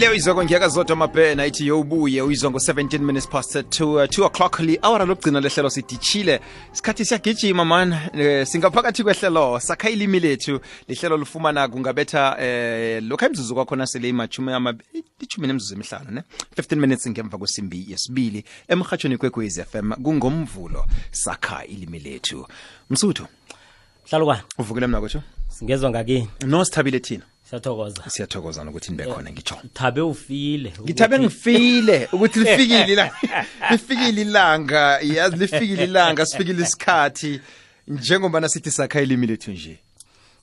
leo izoko ngiyaka zodwa amabhena ithi yowubuye uyizwa ngo-17 minutes past 2 uh, 2 o'clock li-awara lokugcina lehlelo sidishile isikhathi siyagijima man eh, singaphakathi kwehlelo sakha ilimi lethu lihlelo lufumana kungabetha eh lokho imzuzu kwakhona sele imachumi ichumi nemzuzu emihlanu ne? 15 minutes ngemva kwesimbi yesibili emrhatshweni kwekwez fm kungomvulo sakha ilimi lethu msuthu hlalukwana uvukile mna kutsho singezwa ngakini. Nosithabile thina siyathokoza. Siyathokoza nokuthi nibe khona ngitsho thabe ufile ngithabe ngifile ukuthi lifikile la lifikile ilanga yazi lifikile ilanga sifikile isikhathi. Njengoba sithi sakha ilimi lethu nje.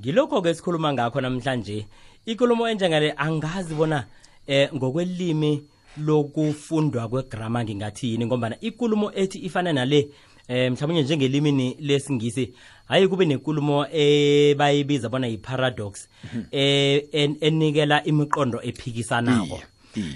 Ngilokho-ke sikhuluma ngakho namhlanje. Ikulumo enjengale angazi bona eh ngokwelimi lokufundwa kwegrama ngingathi yini ngombana ikulumo ethi ifana nale eh mhlawumbe njengelimini lesingisi hayi kube nekulumo ebayibiza bona yi-paradox eh en- enikela imiqondo ephikisanako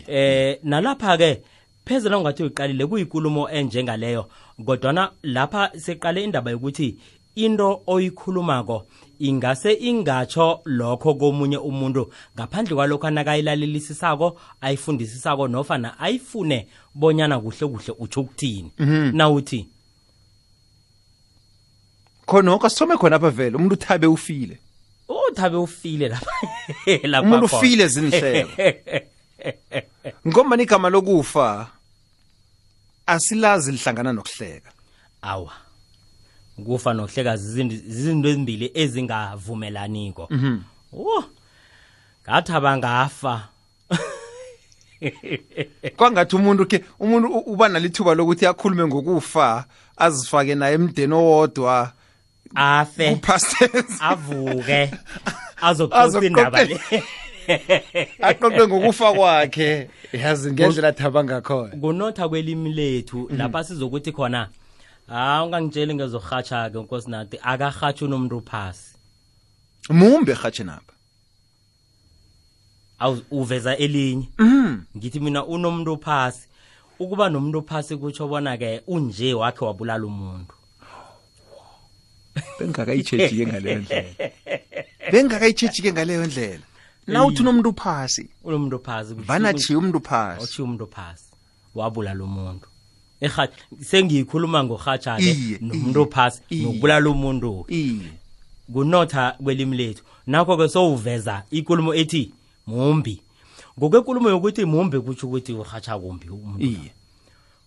eh nalapha-ke phezela ungathi uyiqalile kuyikulumo enjengaleyo kodwana lapha seqale indaba yokuthi into oyikhulumako ingase ingatsho lokho komunye umuntu ngaphandle kwalokho anakayilalelisisako ayifundisisako nofana ayifune bonyana kuhle kuhle utsho ukuthini. Nawuthi khonoko sithome khona apha vele umuntu uthabe ufile. Uthabe ufile lapha. Lapha umuntu khona. ufile zinhlelo ngoba igama lokufa asilazi lihlangana nokuhleka. Awa. Kufa nokuhleka zizinto ezimbili ezingavumelaniko. Oh ngathaba ngafa kwangathi umuntu ke umuntu uba nalithuba lokuthi akhulume ngokufa azifake naye emdeni owodwa afe. Avuke. Azoxoxa indaba le. Aqoqe ngokufa kwakhe. Yazi ngendlela athaba ngakhona. Kunotha kwelimi lethu lapha sizokuthi khona ha ungangitsheli ngezorhatsha-ke nkosinathi akarhatshe unomntu phasi mumbe erhatshe napa uveza elinye. Ngithi mina unomuntu phasi ukuba nomuntu phasi kutsho bona-ke unje wakhe wabulala umuntu bengingakayitshetshi-ke ngaleyo ndlela. Bengingakayitshetshi-ke ngaleyo ndlela. Na uthi unomuntu phasi? Unomuntu phasi kusho vana ukuthi- umuntu phasi. Otshiya umuntu phasi. Wabulala umuntu. Sengiyikhuluma ngorhatshane nomuntu phasi nokubulala umuntu. Kunotha kwelimi lethu. Nakho-ke sowuveza ikulumo ethi mumbi. Ngokwenkulumo yokuthi mumbi kutsho ukuthi urhatsha kumbi umuntu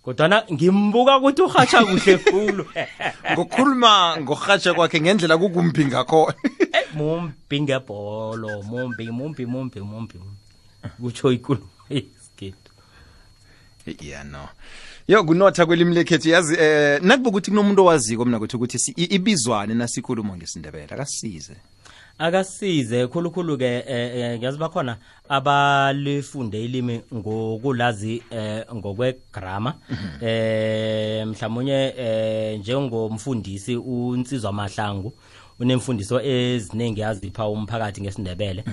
kodwana ngimbuka ukuthi urhatsha kuhle khulu. Ngokhuluma ngorhatsha kwakhe ngendlela kukumbi ngakhona Eh, mumbi ngebholo mumbi mumbi mumbi mumbi kutsho ikulumo yesikhethu. Ya no. Yo kunotha kwelimi lekhethu yazi eh nakubuka ukuthi kunomuntu owaziko mina kuthi ukuthi ibizwane nasikhuluma ngesindebela akasize akasize khulukhulu-ke eh, eh, ngiyazi bakhona abalifunde ilimi ngokulazi ngokwegrama eh mhlawumunye eh njengomfundisi unsizwa mahlangu unemfundiso eziningi azipha umphakathi ngesindebele.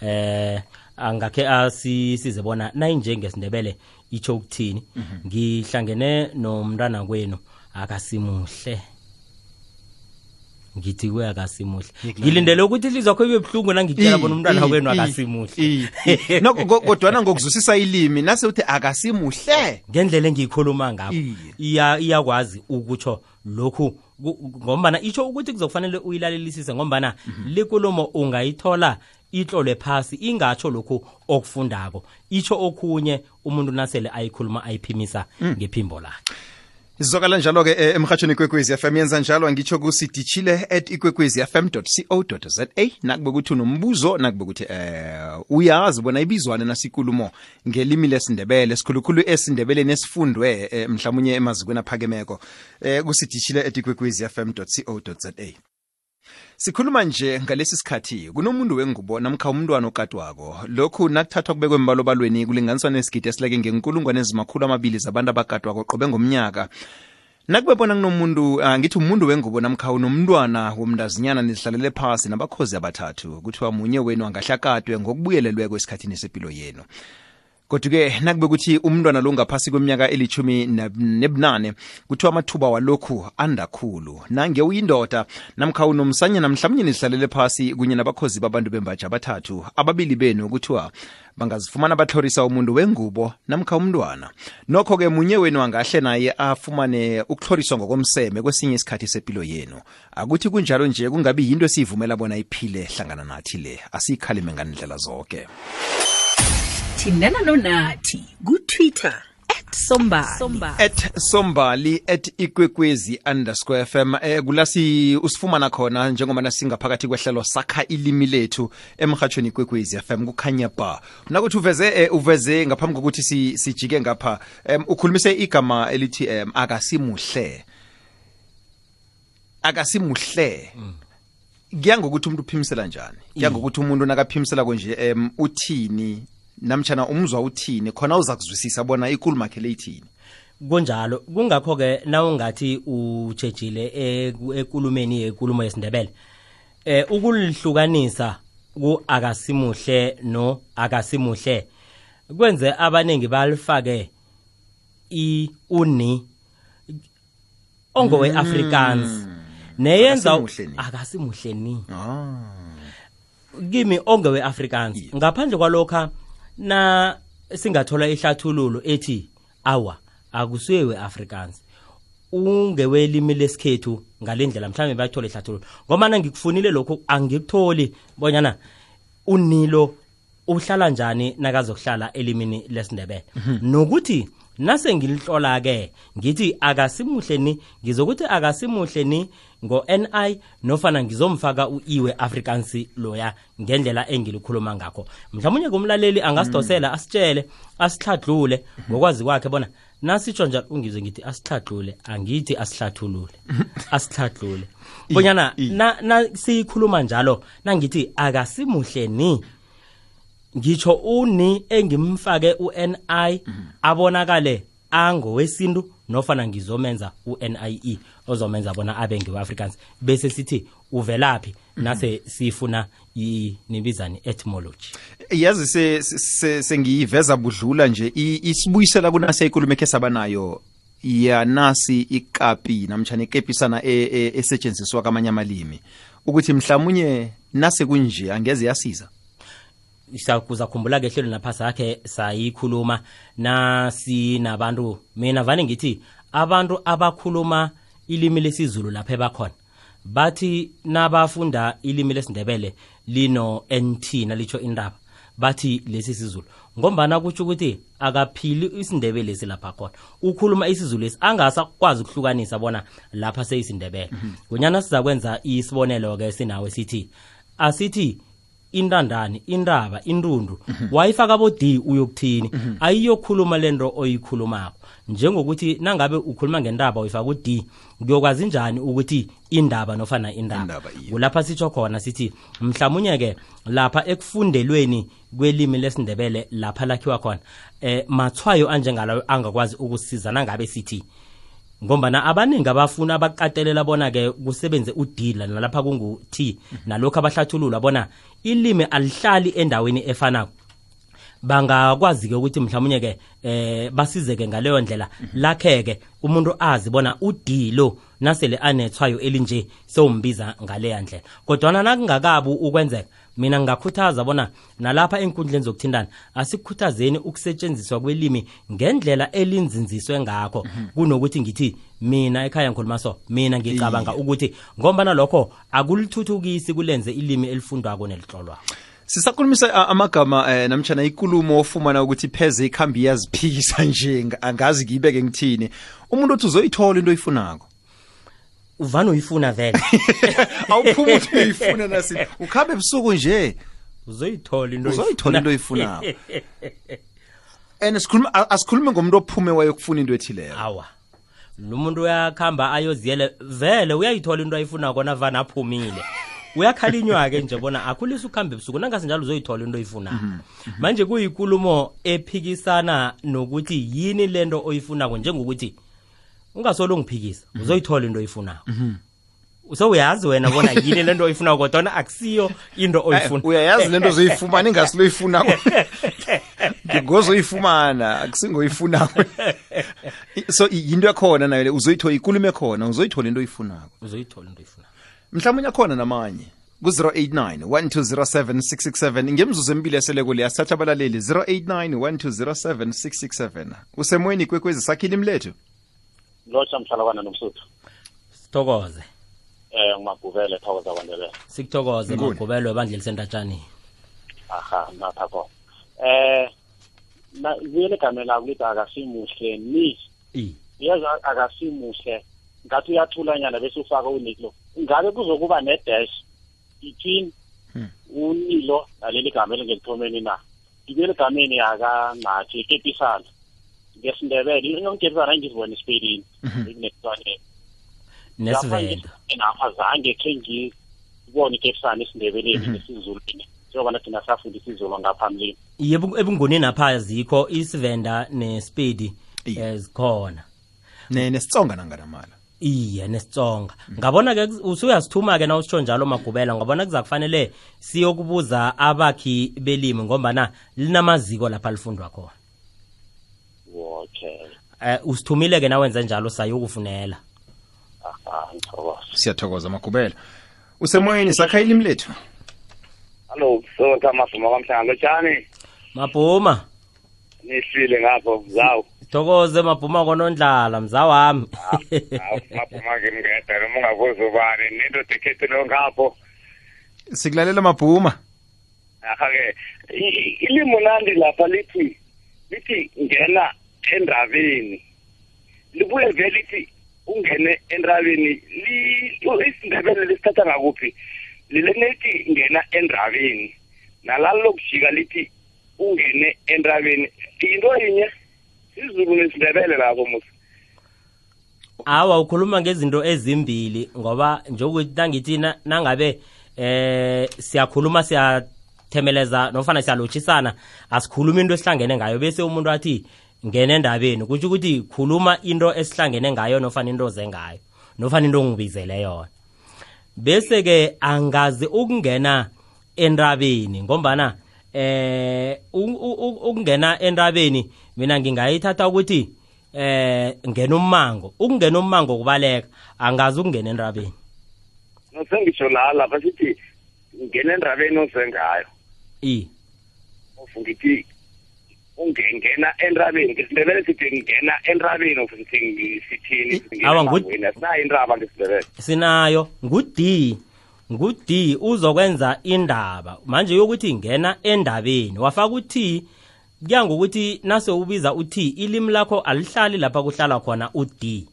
Eh angakhe asisize bona nayinje ngesindebele itsho ukuthini ngihlangene nomntana kwenu akasimuhle. Ngithi kuye akasimuhle. Ngilindele ukuthi lizakho ibe buhlungu nangitshela bona umntwana wenu akasimuhle. kodwana ngokuzwisisa ilimi nase uthi akasimuhle. Ngendlela engiyikhuluma ngapho iyakwazi ukutsho lokhu ngombana itsho ukuthi kuzokufanele uyilalelisise ngombana likulumo ungayithola itlolwe phasi ingatsho lokhu okufundako. Itsho okhunye umuntu nasele ayikhuluma ayiphimisa ngephimbo lakhe sizokala njalo-ke eh, emhatshweni ikwekwezi fm yenza njalo angitsho kusidishile at ikwekwezi fm co za nakube kuthi unombuzo nakube kuthi eh uyazi bona ibizwane nasikulumo ngelimi lesindebele sikhulukhulu esindebeleni esifundwe eh, mhlawumunye emazikweni aphakemeko. Eh kusidishile at ikwekwezi fm co za sikhuluma nje ngalesi sikhathi kunomuntu wengubo namkha umntwana okatwako lokhu nakuthathwa kubekwe embalobalweni kulinganiswa nesigidi esileke ngenkulungwane ezimakhulu amabili zabantu abakatwako qobe ngomnyaka. Nakube bona kunomuntu ah, ngithi umuntu wengubo namkha unomntwana womntazinyana nizihlalele phasi nabakhozi abathathu kuthiwa munye wenu angahlakadwe ngokubuyelelweko esikhathini sepilo yenu. Kodwa-ke nakube kuthi umntwana lo ngaphasi kweminyaka elithumi nab- nebunane kuthiwa amathuba walokhu andakhulu nange uyindoda namkha unomsanyana mhlawumnye nizihlalele phasi kunye nabakhozi babantu bembaji abathathu. Ababili benu kuthiwa bangazifumana batlhorisa umuntu wengubo namkha umntwana. Nokho-ke munye wenu angahle naye afumane ukutlhoriswa ngokomseme kwesinye isikhathi sepilo yenu. Akuthi kunjalo nje kungabi yinto esiyivumela bona iphile hlangana nathi le. Asiyikhalime nganindlela zonke thindana nonathi kutwitter. At sombali. At sombali at ikwekwezi underscore fm eh kulasi usifumana khona njengoba singaphakathi kwehlelo sakha ilimi lethu emhathweni ikwekwezi fm kukhanya ba. Nakuthi uveze eh, uveze ngaphambi kokuthi si- sijike ngapha um, ukhulumise igama elithi um, akasimuhle. Akasimuhle. Kuya ngokuthi umuntu uphimisela njani? Kuya ngokuthi umuntu nakaphimisela konje um uthini? namtshana umzwa uthini? Khona uza kuzwisisa bona ikulumo yakhe kunjalo. Kungakho-ke na ungathi utshejile enkulumeni yenkulumo yesindebele um ukulihlukanisa ku akasimuhle no akasimuhle kwenze abaningi balifake i uni ongowe-afrikans hmm. neyenza akasimuhle ni. Ah. Kimi ongowe-afrikans ngaphandle kwalokho na singathola ihlathululo ethi awa akusuye we-afrikaans ungewelimi lesikhethu ngale ndlela mhlawumbe bathole ihlathululo. Ngomana ngikufunile lokhu angikutholi bonyana unilo uhlala njani nakazokuhlala elimini lesindebele. Nokuthi nase ngilihlola-ke ngithi akasimuhle ni ngizokuthi akasimuhle ni ngo-ni nofana ngizomfaka u-iwe africans loya ngendlela engilikhuluma ngakho. Mhlawumunye kumlaleli angasidosela asitshele asihladlule ngokwazi kwakhe bona nasitsho njalo ungizwe ngithi asihladlule angithi asihlathulule asihladlule bonyana na, na siyikhuluma njalo nangithi akasimuhle ni. Ngitsho uni engimfake u-ni abonakale angowesintu nofana ngizomenza u-nie ozomenza bona abe ngewe-africans bese sithi uvelaphi nase sifuna i- nibizani etymology? Yazi se- se- sengiyiveza budlula nje. Isibuyisela kunase ikulumo ekhe sabanayo yanasi ikapi namtshana ikepisana e- e- esetshenziswa kamanye amalimi. Ukuthi mhlawumunye nase kunje angeze yasiza. Kuzakhumbula ke hlelo naphasi akhe sayikhuluma. Nasinabantu mina vane ngithi abantu abakhuluma ilimi lesizulu lapha ebakhona bathi nabafunda ilimi lesindebele lino nt nalitsho indaba bathi lesi sizulu. Ngombana kutsho ukuthi akaphili isindebele silapha khona. Ukhuluma isizulu esi angasakwazi ukuhlukanisa bona lapha seyisindebele. Kunyana sizakwenza isibonelo-ke sinawe sithi asithi intandani intaba intundu wayifaka bo d uyokuthini? Ayiyokhuluma lento oyikhulumako. Njengokuthi nangabe ukhuluma ngentaba uyifaka u-d kuyokwazi njani ukuthi indaba nofana indaba? Indaba, kulapha sitsho khona sithi mhlawumunye-ke lapha ekufundelweni kwelimi lesindebele lapha lakhiwa khona eh mathwayo anjengalayo angakwazi ukusiza nangabe sithi ngombana abaningi abafuna abaqatelela bona-ke kusebenze udila nalapha kungu-t nalokhu abahlathulula bona ilimi alihlali endaweni efanako. Bangakwazi-ke ukuthi mhlawumnye-ke eh basizeke ngaleyo ndlela. Lakheke umuntu azi bona udilo nasele anethwayo elinje sewumbiza ngaleya ndlela. Kodwana nakungakabi ukwenzeka mina ngingakhuthaza bona nalapha enkundleni zokuthintana asikukhuthazeni ukusetshenziswa kwelimi ngendlela elinzinziswe ngakho. Kunokuthi ngithi mina ekhaya ngikhuluma so mina ngicabanga ukuthi ngombana lokho akulithuthukisi kulenze ilimi elifundwako nelihlolwako sisakhulumisa amagama eh, namtshana ikulumo ofumana ukuthi pheze ikhambi iyaziphikisa nje angazi ngiyibeke ngithini. Umuntu othi uzoyithola into oyifunako uvane uyifuna vele. Awuphuma uthi uyifuna nasi ukhambe ebusuku nje. Uzoyithola into uzoyithola into oyifunayo and sikhuluma asikhulume ngomuntu ophume wayokufuna into ethileyo awa. Lo muntu uyakhamba ayoziyele vele uyayithola into ayifuna kona vana aphumile uyakhalinywa-ke nje bona akhulisa ukuhambe ebusuku nangasinjalo uzoyithola into oyifunako. Manje kuyikulumo ephikisana nokuthi yini lento oyifunako njengokuthi ungasolo ungiphikisa uzoyithola into oyifunako. So uyazi wena bona yini lento oyifunako kodwana akusiyo into Eh, oyifuna uyayazi lento ozoyifumana ingasi loyifunako ngozoyifumana akusingoyifunako. So yinto yakhona nayo le uzoyithola ikulume khona uzoyithola into oyifunako. Uzoyithola into oyifuna mhlawumbe akhona namanye ku-089 1207667 ngemzuzu emibili eseleko le asithatha abalaleli 089 1207667 usemweni kwekwezi sakhile imlethu lotsha mhlalakwana nomsuthu. Sithokoze. Eh ngimagubele thokoza kwandebele. Sikuthokoze Nguni. magubelo ebandla elisentatshani. Aha nathakho eh na vele gameni labo lithi akasimuhle ni i. Yazi akasimuhle. Ngathi uyathulanyana bese ufaka uniklo ngabe kuzokuba ne-dash between unilo naleli gama elingekuthomeni na? Ibeli gameni yakanathi ikepisana ngesindebele inonkepisana ngizibona isipelini ekunesitwaneni nesivenda napha zange khe ngibone ikepisana esindebeleni nesizulwini njengoba nathi nasafunda isizulu ngaphambilini iye ebu- ebungonini apha zikho isivenda nespedi Iye. eh, zikhona. Ne- nesitsonga nanganamala. Iye nesitsonga. Ngabona-ke usuyasithuma-ke na usitsho njalo magubela ngabona kuza kufanele siyokubuza abakhi belimi ngombana linamaziko lapha lifundwa khona. Okay. Um usithumile-ke nawenze njalo sayokufunela aha ngithokoza. Siyathokoza magubela usemoyeni sakha ilimi lethu? Hallo, so Thomas Makamhlanga lotshani? Mabhuma. Nisile ngapho zawu thokoze mabhuma konondlala mza wami. Maphuma ke ngedwa noma ungabuza ubani nento dekhethelo ngapho. Sikulalela mabhuma. Aha ke ilimo nandi lapha lithi lithi ngena endabeni. Libuye vele lithi ungene endabeni li isindebele lisithatha ngakuphi? Lilenethi ngena endabeni. Nalalo lokujika lithi ungene endabeni. Into yinye sizulu nesindebele lapho musa awa ukhuluma ngezinto ezimbili ngoba njengokuthi nangithi na- nangabe eh siyakhuluma siyathemeleza nofana siyalotshisana asikhuluma into esihlangene ngayo. Bese umuntu athi ngene endabeni kutsho ukuthi khuluma into esihlangene ngayo nofana into oze ngayo nofana into ongibizele yona. Bese ke angazi ukungena entabeni ngombana eh ukungena entabeni mina ngingayithatha ukuthi eh ngena ummango. Ukungena ummango kubaleka angazi ukungena entabeni. Nosengisho la lapha sithi ngena endabeni ozengayo i. Ngithi ungengena entabeni ngesindebele sithi ngena entabeni of sithi sithini asinayo intaba ngesindebele. Sinayo. Ngu-d ngu-d uzokwenza indaba. Manje yokuthi ngena endabeni wafaka u-t kuya ngokuthi nase ubiza u-t ilimi lakho alihlali lapha kuhlala khona u-d.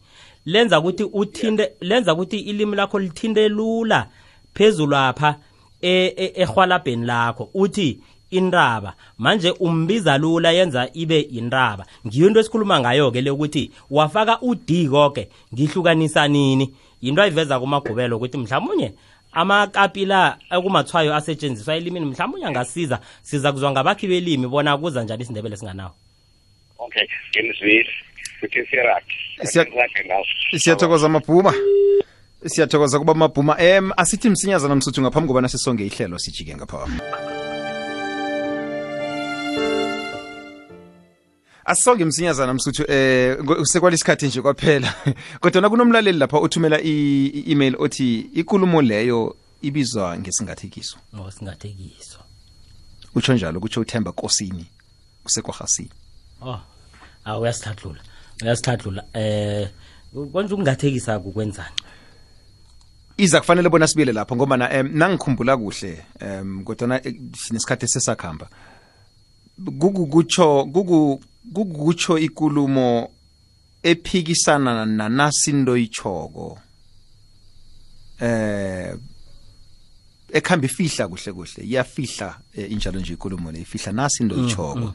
Lenza ukuthi uthinte lenza ukuthi ilimi lakho lithinte lula phezulu apha e- e- ehwalabheni lakho. Uthi intaba. Manje umbiza lula yenza ibe intaba. Ngiyo into esikhuluma ngayo-ke le ukuthi wafaka ud koke ngihlukanisa nini? Yinto ayiveza kumagubelo ukuthi mhlawumunye amakapi la ekumathwayo asetshenziswa elimini mhlawumunye angasiza. Siza kuzwa ngabakhi belimi bona kuza njani isindebele singanawo? Okay futhi siyathokoza mabhuma siyathokoza kuba mabhuma em asithi msinyazana msuthu ngaphambi kobana sisonge ihlelo sijike ngapha asisonge msinyazana msuthu eh sekwalesikhathi nje kwaphela. Kodwa kunomlaleli lapha othumela i-email othi ikulumo leyo ibizwa ngesingathekiso. Singathekiso. Utsho njalo kutsho uthemba kosini usekwahasini oh awu uyasithathula uyasithathula eh konje ukungathekisa kukwenzani iza kufanele bona sibile lapho ngoba um nangikhumbula kuhle um kodwana eh, sinesikhathi sesakhamba. Kukukutsho kuku- kukukutsho ikulumo ephikisana nanasinto ichoko eh ekhamba ifihla kuhle kuhle iyafihla eh, injalo nje ikulumo le ifihla nasinto ichoko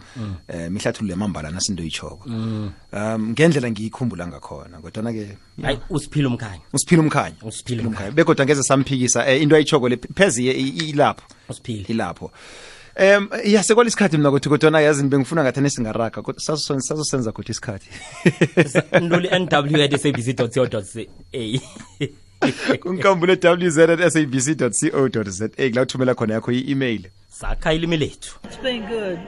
eh mihlathulule mambala nasinto ichoko um ngendlela ngiyikhumbula ngakhona kodwana ke hayi usiphila umkhanyo usiphila umkhanya. Usiphila umkhanya. begodwa ngeze samphikisa eh, into ayichoko le i- ilapho. Usiphile. Ilapho. Em ya isikhathi mina kuthi kodwana yazi bengifuna ngathane singaraga kodwa saso- sazosenza kuthi isikhathi. Nw at sabc co za kunkambule wz at sabc co za kula uthumela khona yakho i-email. Sakha ilimi lethu. It's been good.